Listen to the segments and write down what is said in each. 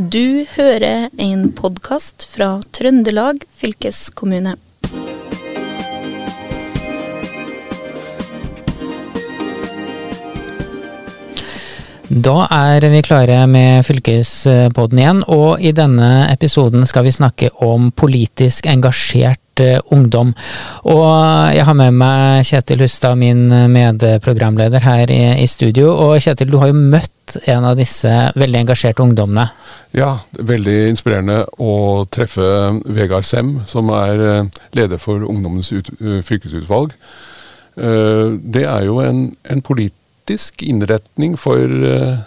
Du hører en podkast fra Trøndelag fylkeskommune. Da er vi klare med fylkespodden igjen, og i denne episoden skal vi snakke om politisk engasjert eh, ungdom. Og jeg har med meg Kjetil Hustad, min medprogramleder her i, i studio. Og Kjetil, du har jo møtt en av disse veldig engasjerte ungdommene. Ja, veldig inspirerende å treffe Vegard Sem, som er eh, leder for Ungdommens ut, fylkesutvalg. Eh, det er jo en, en politisk innretning for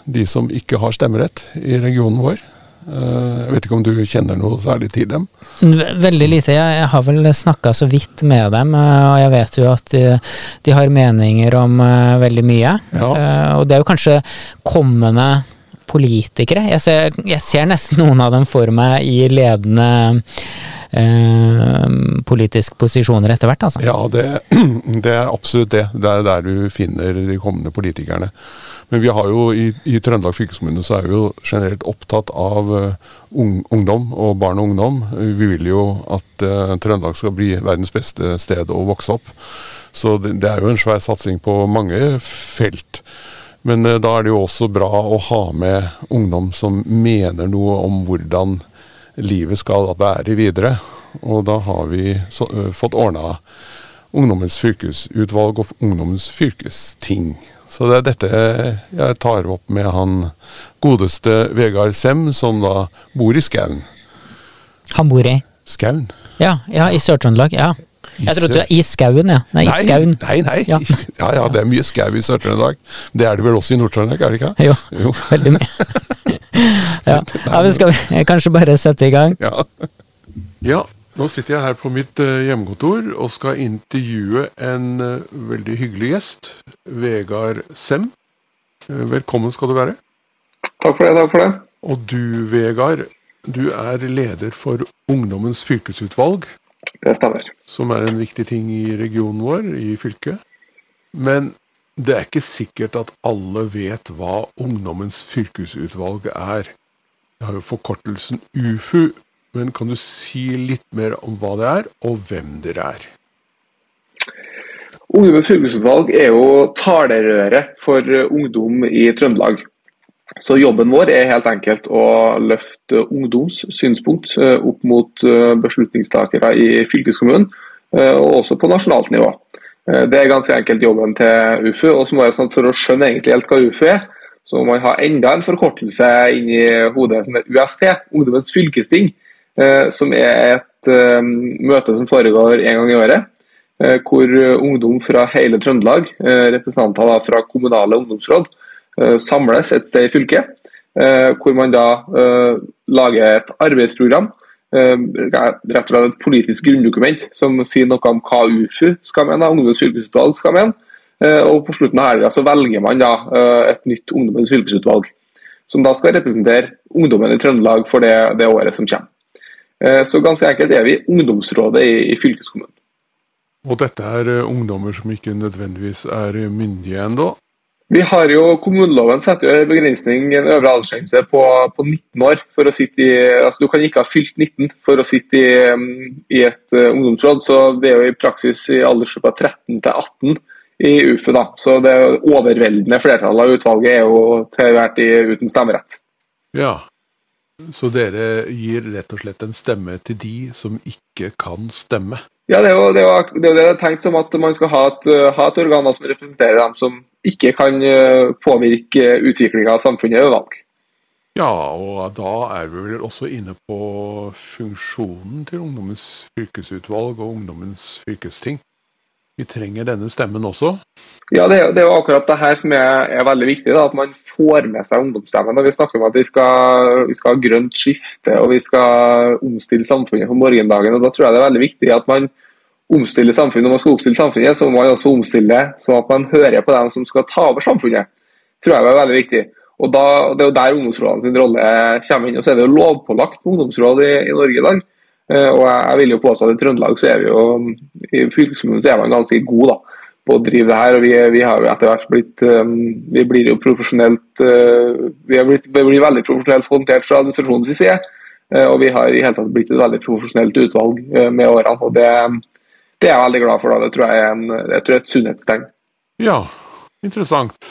de som ikke har stemmerett i regionen vår. Jeg vet ikke om du kjenner noe særlig til dem? Veldig lite. Jeg har vel snakka så vidt med dem, og jeg vet jo at de, de har meninger om veldig mye. Ja. Og det er jo kanskje kommende politikere. Jeg ser, jeg ser nesten noen av dem for meg i ledende eh, politiske posisjoner etter hvert, altså. Ja, det, det, er absolutt det. Det er der du finner de kommende politikerne. Men vi har jo i, i Trøndelag fylkeskommune så er vi jo generelt opptatt av uh, ung, ungdom og barn og ungdom. Vi vil jo at uh, Trøndelag skal bli verdens beste sted å vokse opp. Så det, det er jo en svær satsing på mange felt. Men uh, da er det jo også bra å ha med ungdom som mener noe om hvordan livet skal være videre. Og da har vi så, fått ordna Ungdommens fylkesutvalg og Ungdommens fylkesting. Så det er dette jeg tar opp med han godeste Vegard Sem, som da bor i Skaun. Han bor i? Skaun. Ja, ja i Sør-Trøndelag. ja. Jeg trodde det var i skauen, ja. Nei, i skauen. Nei, nei. Ja. ja. ja det er mye skau i Sør-Trøndelag. Det er det vel også i Nord-Trøndelag, er det ikke? Jo, jo. veldig mye. ja. ja, men skal vi kanskje bare sette i gang? Ja. ja. Nå sitter jeg her på mitt hjemmekontor og skal intervjue en veldig hyggelig gjest. Vegard Sem. Velkommen skal du være. Takk for det. takk for det. Og du, Vegard, du er leder for Ungdommens fylkesutvalg. Det stemmer. Som er en viktig ting i regionen vår, i fylket. Men det er ikke sikkert at alle vet hva Ungdommens fylkesutvalg er. Jeg har jo forkortelsen UFU, men kan du si litt mer om hva det er, og hvem dere er? Ungdommens fylkesutvalg er jo talerøret for ungdom i Trøndelag. Så jobben vår er helt enkelt å løfte ungdoms synspunkt opp mot beslutningstakere i fylkeskommunen, og også på nasjonalt nivå. Det er ganske enkelt jobben til UFU. og så må jeg, For å skjønne egentlig helt hva UFU er, så må man ha enda en forkortelse inni hodet som er UFT, Ungdommens fylkesting. Som er et møte som foregår en gang i året hvor ungdom fra hele Trøndelag, representanter fra kommunale ungdomsråd, samles et sted i fylket. Hvor man da lager et arbeidsprogram, rett og slett et politisk grunndokument som sier noe om hva UFU skal mene, Ungdommens fylkesutvalg skal mene. Og på slutten av helga så velger man da et nytt Ungdommens fylkesutvalg. Som da skal representere ungdommen i Trøndelag for det, det året som kommer. Så ganske enkelt er vi ungdomsrådet i, i fylkeskommunen. Og dette er ungdommer som ikke nødvendigvis er myndige ennå? Vi har jo, Kommuneloven setter jo en begrensning, en øvre aldersgrense på, på, 19 år. for å sitte i, altså Du kan ikke ha fylt 19 for å sitte i, i et uh, ungdomsråd. så Det er jo i praksis i aldersgruppa 13 til 18 i UFU. da, så Det overveldende flertallet av utvalget er jo til hvert tid uten stemmerett. Ja, så dere gir rett og slett en stemme til de som ikke kan stemme? Ja, det er jo det, er jo, det, er det jeg tenkt som at man skal ha et, ha et organ som representerer dem som ikke kan påvirke utviklinga av samfunnet ved valg. Ja, og da er vi vel også inne på funksjonen til Ungdommens fylkesutvalg og Ungdommens fylkesting. Vi trenger denne stemmen også. Ja, det det er jo akkurat det her som er, er veldig viktig. Da, at man får med seg ungdomsstemmen. Vi snakker om at vi skal, vi skal ha grønt skifte og vi skal omstille samfunnet for morgendagen. og Da tror jeg det er veldig viktig at man omstiller samfunnet. Når man skal omstille samfunnet, så må man også omstille sånn at man hører på dem som skal ta over samfunnet. tror jeg er veldig viktig. Og da, Det er jo der ungdomsrådene sin rolle kommer inn. og Så er det jo lovpålagt ungdomsråd i, i Norge i dag. Og jeg vil jo påstå at i Trøndelag så er vi jo i fylkeskommunen så er man ganske god da, på å drive det her. og Vi, vi har jo etter hvert blitt vi blir jo profesjonelt vi, har blitt, vi blir veldig profesjonelt håndtert fra administrasjonens side. Og vi har i hele tatt blitt et veldig profesjonelt utvalg med årene. og det, det er jeg veldig glad for. da, Det tror jeg er, en, jeg tror er et sunnhetstegn. Ja, interessant.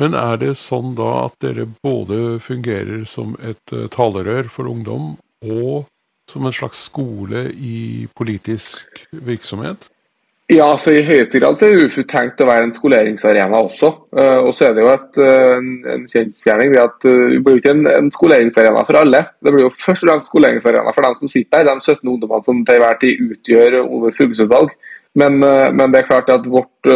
Men er det sånn da at dere både fungerer som et talerør for ungdom, og som en slags skole i politisk virksomhet? Ja, så I høyeste grad så er UFU tenkt å være en skoleringsarena også. Uh, og så er det jo et, uh, en, en kjensgjerning at uh, blir ikke en, en, skoleringsarena for alle. Det blir jo først og fremst skoleringsarena for dem som sitter der, de 17 ungdommene som til enhver tid utgjør Oves fylkesutvalg. Men, men, det er klart at vårt,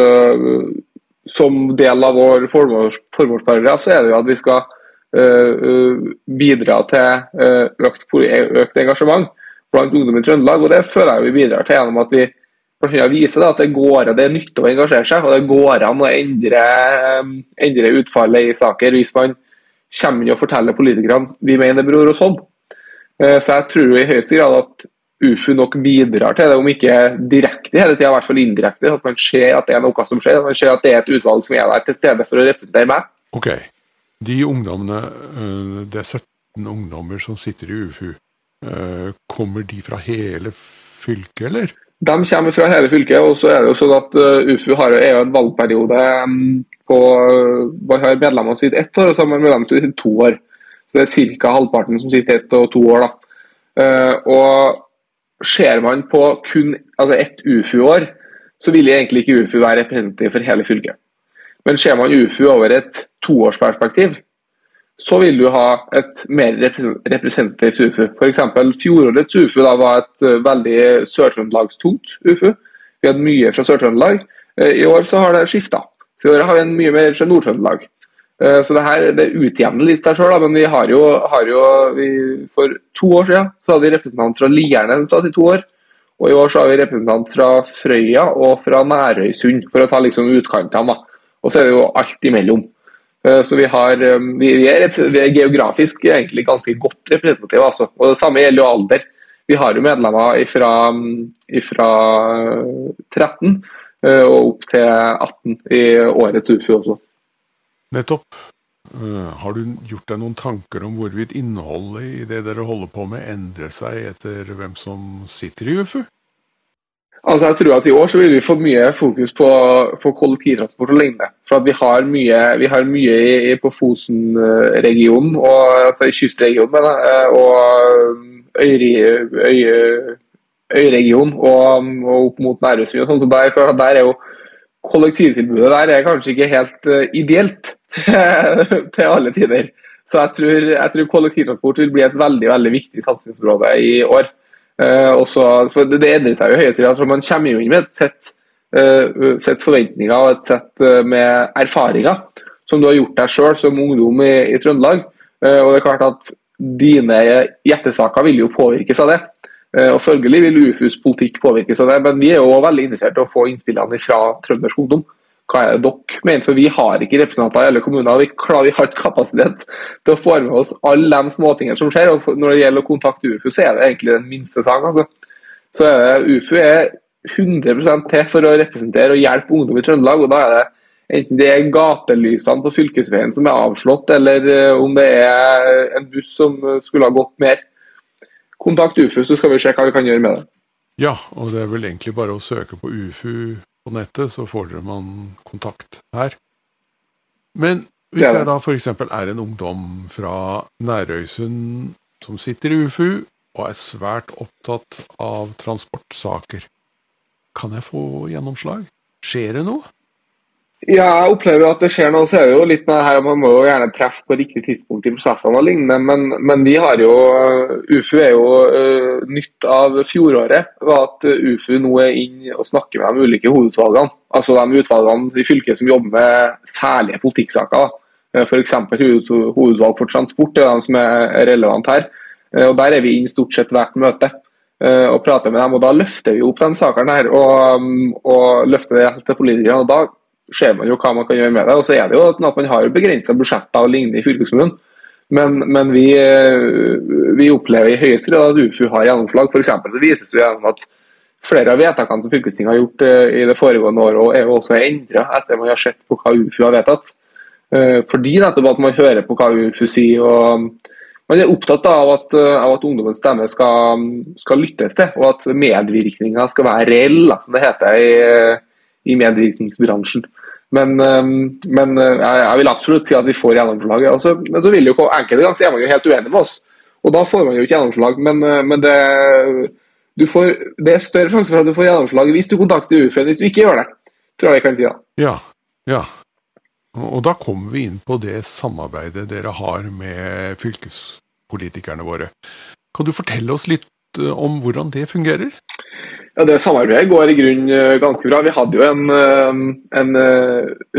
som del av vår formålsparagraf så er det jo at vi skal bidra til økt, økt engasjement blant ungdom i Trøndelag. og Det føler jeg vi bidrar til gjennom at vi for å vise at det går det er nyttig å engasjere seg, og det går an å endre, um, endre utfallet i saker hvis man kommer inn og forteller politikerne vi mener det beror og sånn. Så jeg tror i høyeste grad at UFU nok bidrar til det, om ikke direkte hele tida, i hvert fall indirekte. At man ser at det er noe som skjer, at man ser at det er et utvalg som er der til stede for å representere meg. Ok. De ungdommene, eh, det er 17 ungdommer som sitter i UFU, eh, kommer de fra hele fylket, eller? De kommer fra hele fylket. og så er det jo sånn at uh, UFU har er jo en valgperiode på Man har medlemmene sitt ett år, og så har man medlemmene sitt to år. Så det er ca. halvparten som sitter ett og to år. da. Uh, og Ser man på kun altså ett UFU-år, så vil egentlig ikke UFU være representativ for hele fylket. Men ser man UFU over et toårsperspektiv, så vil du ha et mer representativt UFU. F.eks. fjorårets UFU da, var et uh, veldig sør-trøndelagstungt UFU. Vi hadde mye fra Sør-Trøndelag. Uh, I år så har det skifta. I år har vi en mye mer fra Nord-Trøndelag. Uh, så det her det utjevner litt seg sjøl, men vi har jo, har jo vi, For to år siden så hadde vi representant fra Lierne som satt i to år. Og i år så har vi representant fra Frøya og fra Nærøysund, for å ta liksom utkantene. Og så er det jo alt imellom. Eh, så vi, har, eh, vi, er, vi, er, geografisk egentlig ganske godt representative. Altså. Og Det samme gjelder jo alder. Vi har jo medlemmer fra 13 eh, og opp til 18 i årets UFU også. Nettopp. Har du gjort deg noen tanker om hvorvidt innholdet i det dere holder på med, endrer seg etter hvem som sitter i UFU? Altså jeg tror at I år så vil vi få mye fokus på, på kollektivtransport og lignende. For Vi har mye, vi har mye i, på Fosen-regionen, altså i kystregionen og øyregionen og, og, opp mot Nærøysund. og sånt. Der, der er jo kollektivtilbudet der er kanskje ikke helt uh, ideelt til, til, alle tider. Så jeg tror, jeg tror kollektivtransport vil bli et veldig veldig viktig satsingsområde i år. Uh, også, for det, endrer seg jo høyest grad. Man kommer jo inn med et sett, uh, sett forventninger og et sett uh, med erfaringer som du har gjort deg sjøl som ungdom i, i Trøndelag. og det er klart at Dine hjertesaker vil jo påvirkes av det. og Følgelig vil UFUs politikk påvirkes av det. Men vi er jo veldig interessert i å få innspillene fra trøndersk ungdom hva er det dere mener? For vi har ikke representanter i alle kommuner. Vi, klarer, vi har ikke kapasitet til å få med oss alle de småtingene som skjer. og Når det gjelder å kontakte UFU, så er det egentlig den minste saken. Altså. Så er det, UFU er 100% til for å representere og hjelpe ungdom i Trøndelag. og da er det Enten det er gatelysene på fylkesveien som er avslått, eller eh, om det er en buss som skulle ha gått mer. Kontakt UFU, så skal vi se hva vi kan gjøre med det. Ja, og det er vel egentlig bare å søke på UFU på nettet, så får dere man kontakt her. Men hvis jeg da f.eks. er en ungdom fra Nærøysund som sitter i UFU og er svært opptatt av transportsaker, kan jeg få gjennomslag? Skjer det noe? Ja, jeg opplever at det skjer noe. Så er det jo litt med det her, Man må jo gjerne treffe på riktig tidspunkt i prosessene og lignende. Men, men vi har jo UFU er jo uh, nytt av fjoråret. var At UFU nå er inn og snakker med de ulike hovedutvalgene. Altså de utvalgene i fylket som jobber med særlige politikksaker. F.eks. hovedutvalg for transport, er de som er relevant her. Og Der er vi inn stort sett hvert møte og prater med dem. og Da løfter vi opp de sakene her og, um, og løfter det til politikerne. og da ser man jo hva man kan gjøre med det. Og så er det jo at Man har begrensa budsjetter og lignende i fylkeskommunen. Men, men vi, vi, opplever i høyeste grad at UFU har gjennomslag. For så vises det gjennom at flere av vedtakene som fylkestinget har gjort i det foregående året, er jo også endra etter man har sett på hva UFU har vedtatt. Fordi nettopp at man hører på hva UFU sier. og Man er opptatt av at, av at ungdommens stemme skal, skal, lyttes til, og at medvirkninga skal være reell, som det heter i, i medvirkningsbransjen. Men, men jeg vil absolutt si at vi får gjennomslag. Altså, men så vil jo enkelte ganger så er man jo helt uenig med oss. Og da får man jo ikke gjennomslag. Men, men det, får, det, er større sjanse for at du får gjennomslag hvis du kontakter UF enn hvis du ikke gjør det. Tror jeg kan si da. Ja, ja. Og da kommer vi inn på det samarbeidet dere har med fylkespolitikerne våre. Kan du fortelle oss litt eh, om hvordan det fungerer? Ja, Det samarbeidet går i grunn eh, ganske bra. Vi hadde jo en, eh, en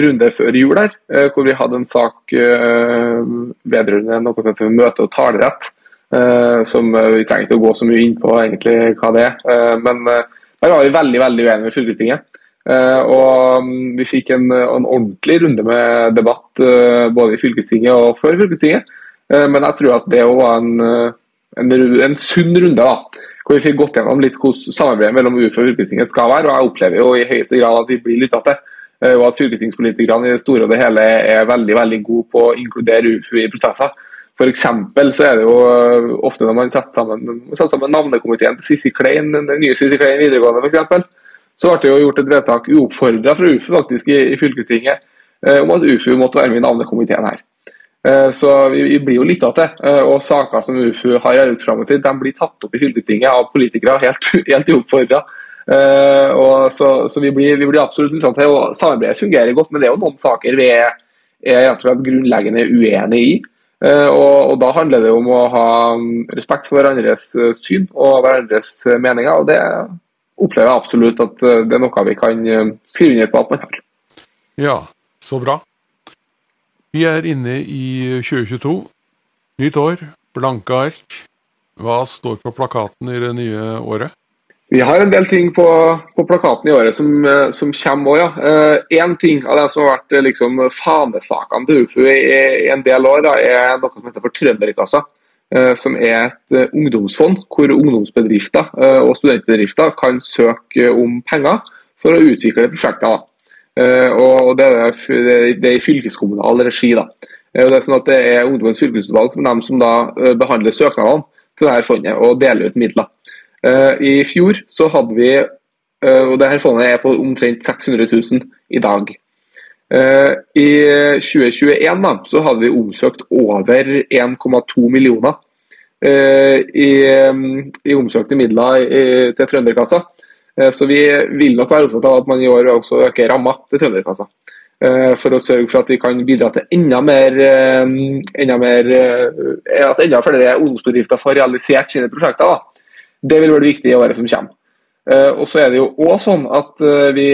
runde før jul der, hvor vi hadde en sak vedrørende noe som heter møte- og talerett. Som vi trenger ikke å gå så mye inn på egentlig hva det er. Men der var vi veldig veldig uenige med fylkestinget. Og mm, Vi fikk en, en, ordentlig runde med debatt både i fylkestinget og før fylkestinget. Men jeg tror at det var en, en, en sunn runde. da, hvor Vi fikk gått gjennom litt hvordan samarbeidet mellom UF og fylkestinget skal være. og Jeg opplever jo i høyeste grad at vi blir lytta til. Og at fylkestingspolitikerne i det store og det hele er veldig veldig gode på å inkludere UFU i prosesser. For så er det jo ofte når man setter sammen, setter sammen navnekomiteen til Sissi Klein, den nye Sissi Klein videregående f.eks så ble det jo gjort et vedtak uoppfordra fra UFU faktisk i, i fylkestinget eh, om at UFU måtte være med i navnekomiteen her. Eh, så vi, vi, blir jo lytta til. Eh, og saker som UFU har i arbeidsprogrammet sitt, de blir tatt opp i fylkestinget av politikere helt, helt uoppfordra. Uh, så, så vi, blir, vi, blir, absolutt lytta til. og Samarbeidet fungerer godt, men det er jo noen saker vi er, er grunnleggende uenig i. Og, og, Da handler det om å ha um, respekt for hverandres syn og hverandres meninger. og det opplever jeg absolutt at eh, det er noe vi kan eh, skrive under på at man har. Ja, så bra. Vi er inne i 2022. Nytt år, blanke ark. Hva står på plakaten i det nye året? Vi har en del ting på, på plakaten i året som, eh, som kommer òg, ja. Én eh, ting av det som har vært liksom, fanesakene til UFU i, i, en del år, da, er noe som heter for Trønderkassa. Eh, som er et eh, ungdomsfond hvor ungdomsbedrifter eh, og studentbedrifter kan søke om penger for å utvikle prosjekter. Og Det er, det i fylkeskommunal regi. da. Det er sånn at det er Ungdommens fylkesutvalg dem som da behandler søknadene til dette fondet og deler ut midler. I fjor så hadde vi, og dette fondet er på omtrent 600 000 i dag. Eh, I 2021 da, så hadde vi omsøkt over 1,2 millioner eh, i, i omsøkte midler til Trønderkassa. Eh, så vi vil nok være opptatt av at man i år også øker ramma til Trønderkassa. For å sørge for at vi kan bidra til enda mer, enda mer at enda flere ungdomsbedrifter får realisert sine prosjekter. Da. Det vil være viktig i året som kommer. Og så er det jo også sånn at vi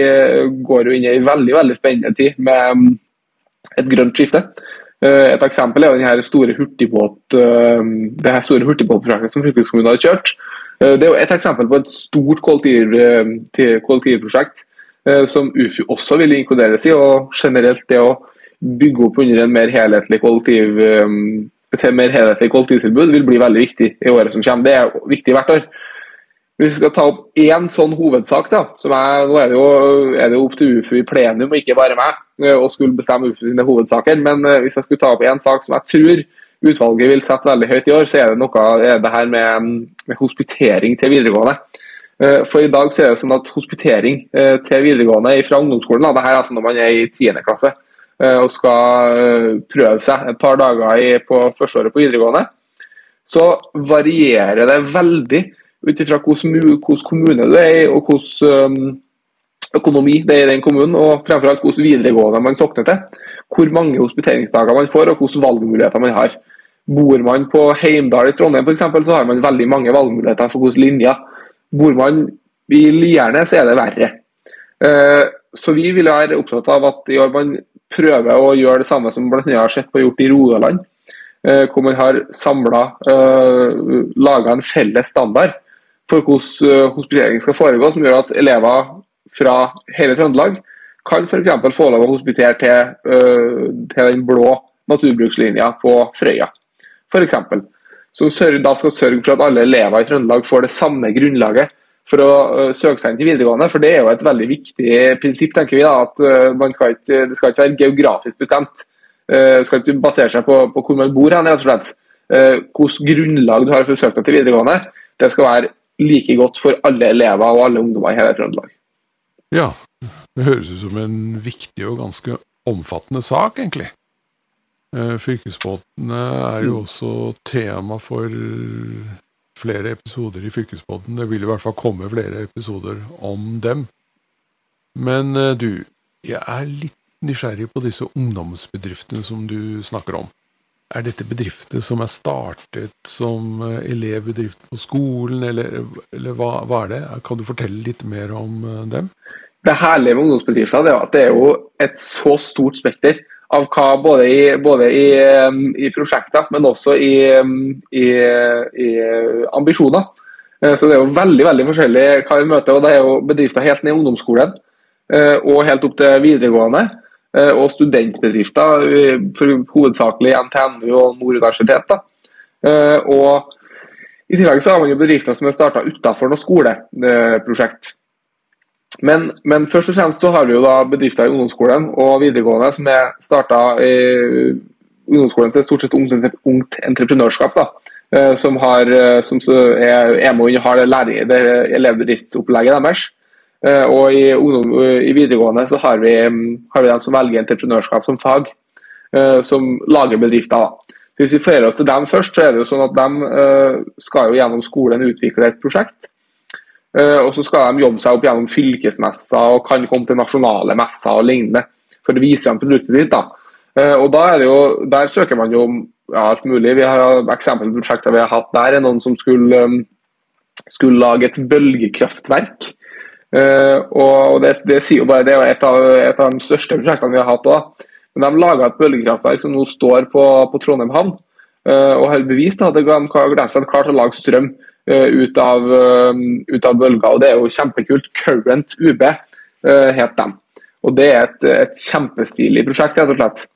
går jo inn i en veldig veldig spennende tid med um, et grønt skifte. Et eksempel er jo denne store hurtigbåt, det her store hurtigbåtprosjektet som fylkeskommunen har kjørt. Det er jo et eksempel på et stort kollektiv, kollektivprosjekt som UFU også vil inkluderes i. Og generelt det å bygge opp under en mer helhetlig kollektiv, til mer helhetlig kollektivtilbud vil bli veldig viktig i året som kommer. Det er viktig hvert år. Hvis vi skal ta opp én sånn hovedsak, da, som er, nå er det, jo, er det jo opp til UFU i plenum, og ikke bare meg, eh, å skulle bestemme UFU sine hovedsaker. Men hvis jeg skulle ta opp én sak som jeg tror utvalget vil sette veldig høyt i år, så er det noe er det her med, med hospitering til videregående. Uh, for i dag så er det sånn at hospitering uh, til videregående fra ungdomsskolen, det her er altså når man er i 10. klasse og skal prøve seg et par dager i, på førsteåret på videregående, så varierer det veldig ut ifra hvilken kommune det er og hvilken økonomi det er i den kommunen, og fremfor alt hvilken videregående man sokner til. Hvor mange hospiteringsdager man får, og hvilke valgmuligheter man har. Bor man på Heimdal i Trondheim f.eks., så har man veldig mange valgmuligheter for hvilke linjer. Bor man i Lierne, så er det verre. Uh, så vi vil være opptatt av at i år man prøver å gjøre det samme som bl.a. har sett på gjort i Rogaland. Uh, hvor man har samla, uh, laga en felles standard for hvordan eh, hospitering skal foregå, som gjør at elever fra hele Trøndelag kan f.eks. få lov å hospitere til, til, den blå naturbrukslinja på Frøya. Eksempel. Som da skal sørge for at alle elever i Trøndelag får det samme grunnlaget for å uh, søke seg inn til videregående. For det er jo et veldig viktig prinsipp, tenker vi. da, at uh, skal ikke, Det skal ikke være geografisk bestemt. Det skal ikke basere seg på, på hvor man bor hen, rett og slett. Hvilket grunnlag du har for å søke deg til videregående. Det skal være like godt for alle elever og alle ungdommer i hele Trøndelag. Ja, det høres ut som en viktig og ganske omfattende sak, egentlig. Fylkesbåtene er jo mm. også tema for flere episoder i Fylkesbåten. Det vil i hvert fall komme flere episoder om dem. Men eh, du, jeg er litt nysgjerrig på disse ungdomsbedriftene som du snakker om. Er dette bedrifter som er startet som eh, elevbedrift på skolen, eller, eller hva, hva, er det? Kan du fortelle litt mer om eh, dem? Det herlige med ungdomsbedrifter er at det er jo et så stort spekter av hva både i, både i, i prosjekter, men også i, i, ambisjoner. Eh, så Det er jo veldig veldig forskjellig hva vi møter. og Det er jo bedrifter helt ned i ungdomsskolen eh, og helt opp til videregående. Eh, og studentbedrifter, for hovedsakelig NTNU og Nord universitet. Og I tillegg så har man jo bedrifter som er starta utenfor noe skoleprosjekt. Men, men, først og fremst så har vi jo da bedrifter i ungdomsskolen og videregående som er starta i ungdomsskolen er stort sett ungt, entreprenørskap. da, eh, Som, har, eh, som er, er med og har det, læring, det elevbedriftsopplegget deres. Eh, og i, ungdom, i, videregående så har vi, har vi dem som velger entreprenørskap som fag, som lager bedrifter. da. Hvis vi forholder oss til dem først, så er det jo sånn at de skal jo gjennom skolen utvikle et prosjekt Eh, og så skal de jobbe seg opp gjennom fylkesmesser og kan komme til nasjonale messer og lignende for å vise dem produktet ditt. da. Eh, og da er det jo, Der søker man jo ja, alt mulig. Vi har Eksempelprosjekter vi har hatt der. er Noen som skulle, um, skulle lage et bølgekraftverk. Uh, og det, det, sier jo bare, det er et av, et av de største prosjektene vi har hatt. da, Men de laga et bølgekraftverk som nå står på, på Trondheim havn. Og har bevist at de har klart å lage strøm Eh, ut av, eh, ut av bølga. og Det er jo kjempekult. Current UB eh, het dem. Og Det er et, et kjempestilig prosjekt, rett og slett.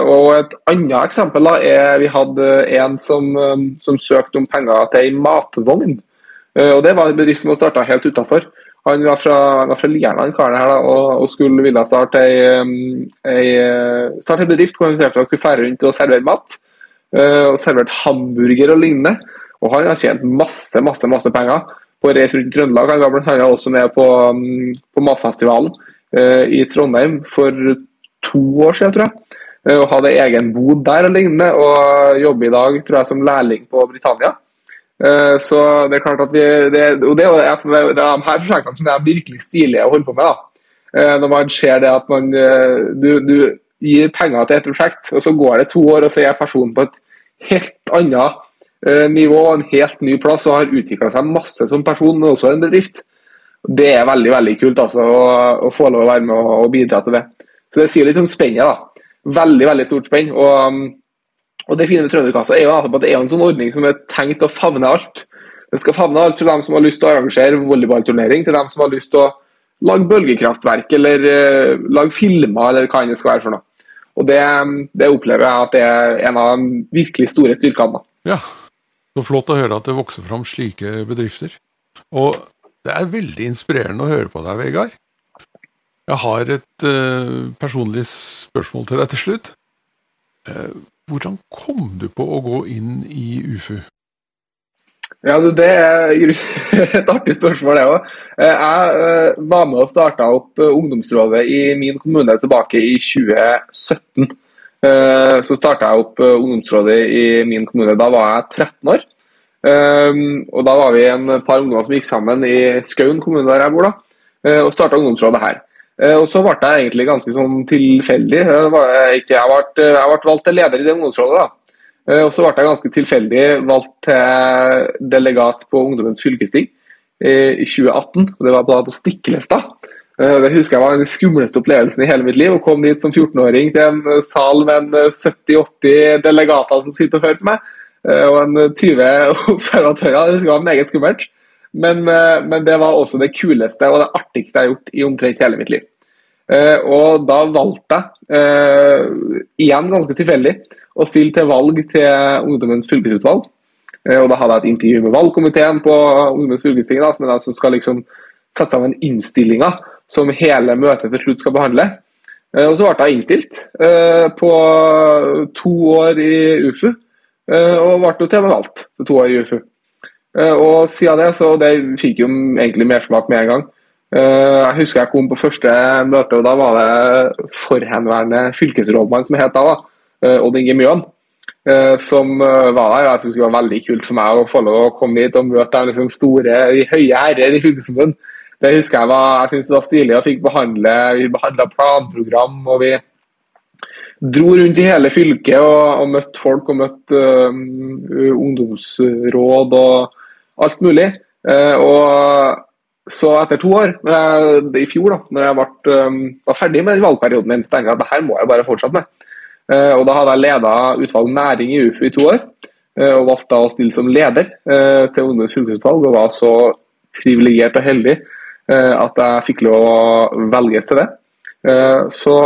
Og Et annet eksempel da, er vi hadde en som, som søkte om penger til ei matvogn. Og Det var en bedrift som var starta helt utafor. Han var fra, var fra da, og, og, skulle ville starte ei, ei, starte ei bedrift hvor han skulle fære rundt og servere mat. Og servert hamburger og lignende. Og han har tjent masse masse, masse penger på å reise rundt i Trøndelag. Han var bl.a. også med på, mm, på Matfestivalen uh, i Trondheim for to år siden, tror jeg. Uh, og hadde egen bod der og lignende, og jobber i dag tror jeg, som lærling på Britannia. Uh, så det er klart at vi, det, og det, er jo de her prosjektene som er virkelig stilige å holde på med. da. Når man ser det at man du, du gir penger til et prosjekt, og så går det to år, og så er personen på et helt annet Eh, nivå, en helt ny plass og har utvikla seg masse som person, men også en bedrift. Det er veldig veldig kult altså, å, å, få lov å være med og, og, bidra til det. Så Det sier litt om spennet. da. Veldig veldig stort spenn. Og, og Det fine med Trønderkassa er jo at det er en sånn ordning som er tenkt å favne alt. Den skal favne alt til dem som har lyst til å arrangere volleyballturnering, til dem som har lyst til å lage bølgekraftverk eller uh, lage filmer eller hva enn det skal være for noe. Og det, det, opplever jeg at det er en av de virkelig store styrkene. Ja, så flott å høre at det vokser fram slike bedrifter. Og det er veldig inspirerende å høre på deg, Vegard. Jeg har et uh, personlig spørsmål til deg til slutt. Uh, hvordan kom du på å gå inn i UFU? Ja, Det er et artig spørsmål, det òg. Eh, jeg var med og starta opp ungdomsrådet i min kommune tilbake i 2017. Eh, så starta jeg opp eh, ungdomsrådet i min kommune. Da var jeg 13 år. Eh, og Da var vi en par ungdommer som gikk sammen i Skaun kommune der jeg bor, da, og starta ungdomsrådet her. Og Så ble jeg egentlig ganske sånn tilfeldig. Jeg ble, valgt til leder i det ungdomsrådet. da. Og så ble jeg ganske tilfeldig valgt til delegat på Ungdommens fylkesting i 2018. og Det var da på Stiklestad. Eh, det husker jeg var den skumleste opplevelsen i hele mitt liv. Å komme dit som 14-åring til en eh, sal med 70-80 eh, delegater som sitter og hører på meg, og en 20 observatører. Det var meget skummelt. Men, men, det var også det kuleste og det artigste jeg har gjort i omtrent hele mitt liv. Og da valgte jeg, igjen ganske tilfeldig, å stille til valg til Ungdommens fylkesutvalg. Og Da hadde jeg et intervju med valgkomiteen på Ungdommens fylkesting, som, som skal liksom sette sammen innstillinga som hele møtet til slutt skal behandle. Og Så ble jeg innstilt på to år i UFU, og ble til og med valgt til to år i UFU. Og siden det, så det fikk jo egentlig mersmak med en gang. Eh, jeg husker jeg kom på første møte, og da var det forhenværende fylkesrådmann som het da, da eh, Odd Inge Mjøen, eh, som var der. Jeg synes det var veldig kult for meg å få lov å komme hit og møte de liksom store, de høye herrer i fylkeskommunen. Det husker jeg var, jeg synes det var stilig. og fikk behandle, Vi behandla planprogram, og vi dro rundt i hele fylket og, og møtte folk og møtte uh, ungdomsråd og alt mulig. Uh, og så etter to år, i fjor, da når jeg ble, um, var ferdig med valgperioden min, så tenkte jeg at det her må jeg bare fortsette med. Uh, og Da hadde jeg leda utvalg næring i UFU i to år, uh, og valgte da å stille som leder til Ungdommens fylkesutvalg. Og var så privilegert og heldig at jeg fikk lov å velges til det. så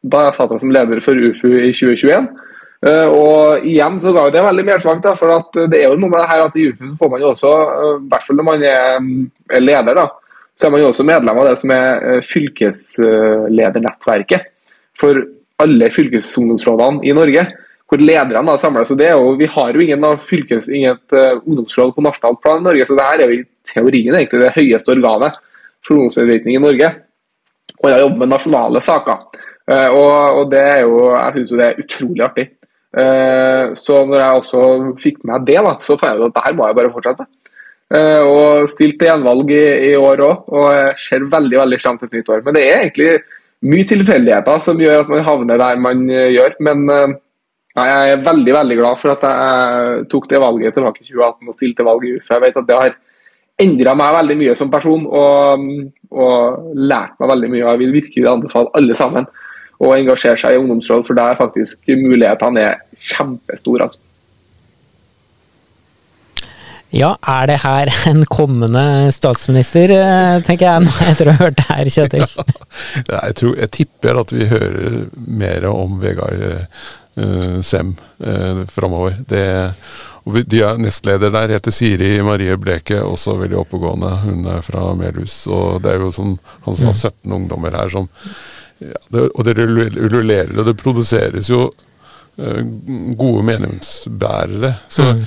da jeg satt jeg som leder for UFU i 2021. Uh, og igjen så ga det veldig mersmak, for at det er jo noe med det her at i UFU så får man jo også, i hvert fall når man er, er, leder, da, så er man jo også medlem av det som er fylkesledernettverket for alle fylkesungdomsrådene i Norge. Hvor lederne da samles. og det er Vi har jo ingen fylkes, inget ungdomsråd på nasjonalt plan i Norge, så det her er jo i teorien egentlig det høyeste organet for i Norge. Og jeg jobber med nasjonale saker. Og, og det er jo, jeg syns det er utrolig artig. Eh, så når jeg også fikk med det, da, så fant jeg ut at det her må jeg bare fortsette. Eh, og stilte til gjenvalg i, i år òg, og jeg ser veldig veldig fram til et nytt år. Men det er egentlig mye tilfeldigheter som gjør at man havner der man eh, gjør. Men jeg er veldig veldig glad for at jeg tok det valget tilbake i 2018 og stilte valg i UF. Jeg vet at det har endra meg veldig mye som person og, og lært meg veldig mye. Jeg vil virkelig anbefale alle sammen og engasjere seg i ungdomsråd, for der faktisk mulighetene er kjempestore. altså. Ja, er det her en kommende statsminister, eh, tenker jeg nå etter å ha hørt det her, Kjetil? Ja, jeg, tror, jeg tipper at vi hører mer om Vegard uh, Sem uh, framover. De er nestleder der, heter Siri Marie Bleke, også veldig oppegående. Hun er fra Melhus. Og det er jo som han sa, 17 mm. ungdommer her som ja, det, og det rullerer, og det produseres jo uh, gode meningsbærere. Så mm.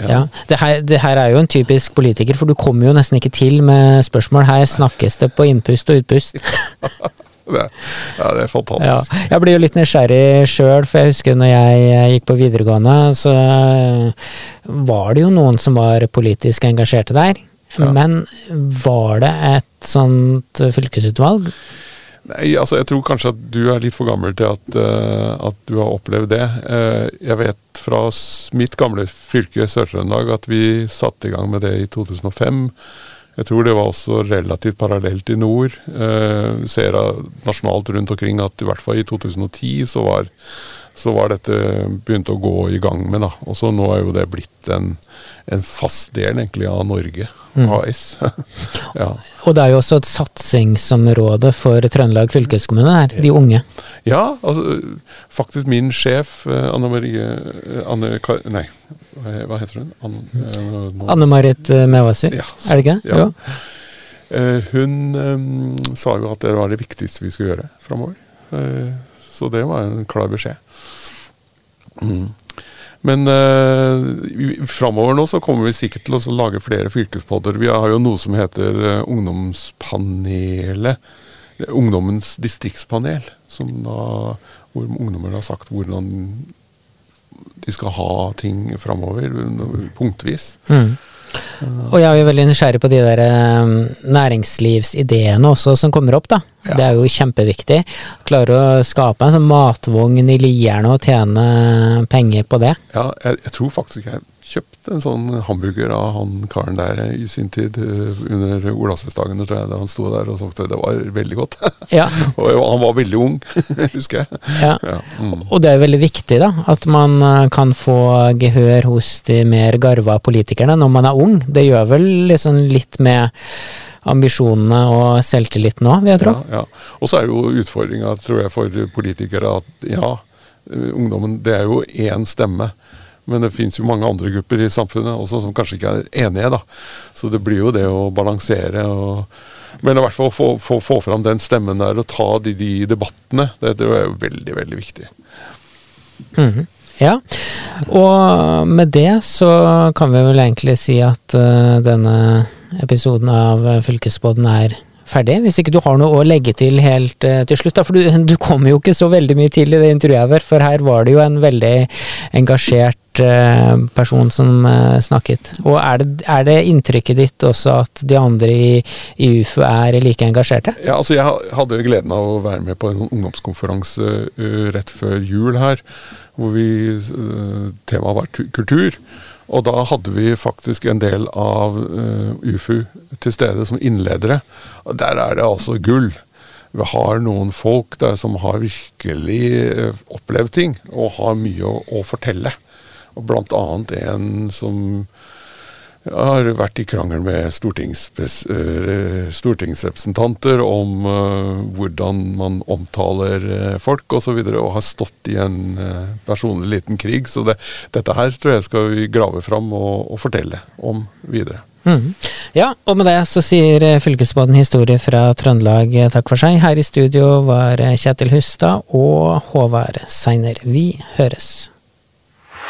Ja. ja det, her, det, her, er jo en typisk politiker, for du kommer jo nesten ikke til med spørsmål. Her snakkes det på innpust og utpust. det, ja, det er fantastisk. Ja, jeg blir jo litt nysgjerrig sjøl, for jeg husker når jeg gikk på videregående, så var det jo noen som var politisk engasjerte der. Men var det et sånt fylkesutvalg? Nei, altså jeg tror kanskje at du er litt for gammel til at, uh, at du har opplevd det. Uh, jeg vet fra mitt gamle fylke Sør-Trøndelag at vi satte i gang med det i 2005. Jeg tror det var også relativt parallelt i nord. Eh, ser nasjonalt rundt omkring at i hvert fall i 2010 så var, så var dette begynt å gå i gang med. da. Og så nå er jo det blitt en, en fast del egentlig av Norge mm. AS. ja. Og det er jo også et satsingsområde for Trøndelag fylkeskommune her, de unge. Ja, altså faktisk min sjef eh, Anne Marie Anne Kar... Nei, hva heter hun? Anne, eh, Anne Marit Mevasi, ja, er det ikke det? Ja. Hun um, sa jo at det var det viktigste vi skulle gjøre framover. Uh, så det var en klar beskjed. Mm. Men uh, framover nå så kommer vi sikkert til å lage flere fylkespodder. Vi har jo noe som heter uh, Ungdomspanelet. Ungdommens distriktspanel. Som da, hvor ungdommer har sagt hvordan de skal ha ting framover, punktvis. Mm. Og jeg er jo veldig nysgjerrig på de der um, næringslivsideene også som kommer opp, da. Ja. Det er jo kjempeviktig. Klare å skape en sånn matvogn i Lierne og tjene penger på det. Ja, jeg, jeg tror faktisk jeg kjøpt en sånn hamburger av han karen der i sin tid, eh, under Olavsfestdagene, tror jeg, da han sto der og solgte. Det var veldig godt. Ja. og han var veldig ung, husker jeg. Ja. ja. Mm. Og det er veldig viktig, da, at man eh, kan få gehør hos de mer garva politikerne når man er ung. Det gjør vel liksom litt med ambisjonene og selvtilliten òg, vil jeg tro. Ja, ja. Og så er jo utfordringa, tror jeg, for politikere at ja, ungdommen, det er jo én stemme. Men det fins jo mange andre grupper i samfunnet også som kanskje ikke er enige. da. Så det blir jo det å balansere. og men i hvert fall få, få, få fram den stemmen der og ta de, de debattene. Det, det er jo veldig, veldig viktig. Mm Ja, og med det så kan vi vel egentlig si at uh, denne episoden av Fylkesbåten er ferdig. Hvis ikke du har noe å legge til helt uh, til slutt, da. For du, du kom jo ikke så veldig mye til i det intervjuet her, for her var det jo en veldig engasjert person som uh, snakket. Og er det, er det, inntrykket ditt også at de andre i, i, UFO er like engasjerte? Ja, altså jeg hadde gleden av å være med på en ungdomskonferanse rett før jul her, hvor vi, temaet var kultur. Og da hadde vi faktisk en del av UFU til stede som innledere. Og der er det altså gull. Vi har noen folk der som har virkelig opplevd ting, og har mye å, å fortelle. Og blant annet en som har vært i krangel med uh, stortingsrepresentanter om uh, hvordan man omtaler uh, folk osv., og, så videre, og har stått i en personlig liten krig. Så det, dette her tror jeg skal vi grave fram og, og fortelle om videre. Mm. Ja, og med det så sier Fylkesbåten historie fra Trøndelag takk for seg. Her i studio var Kjetil Hustad og Håvard Seiner. Vi høres.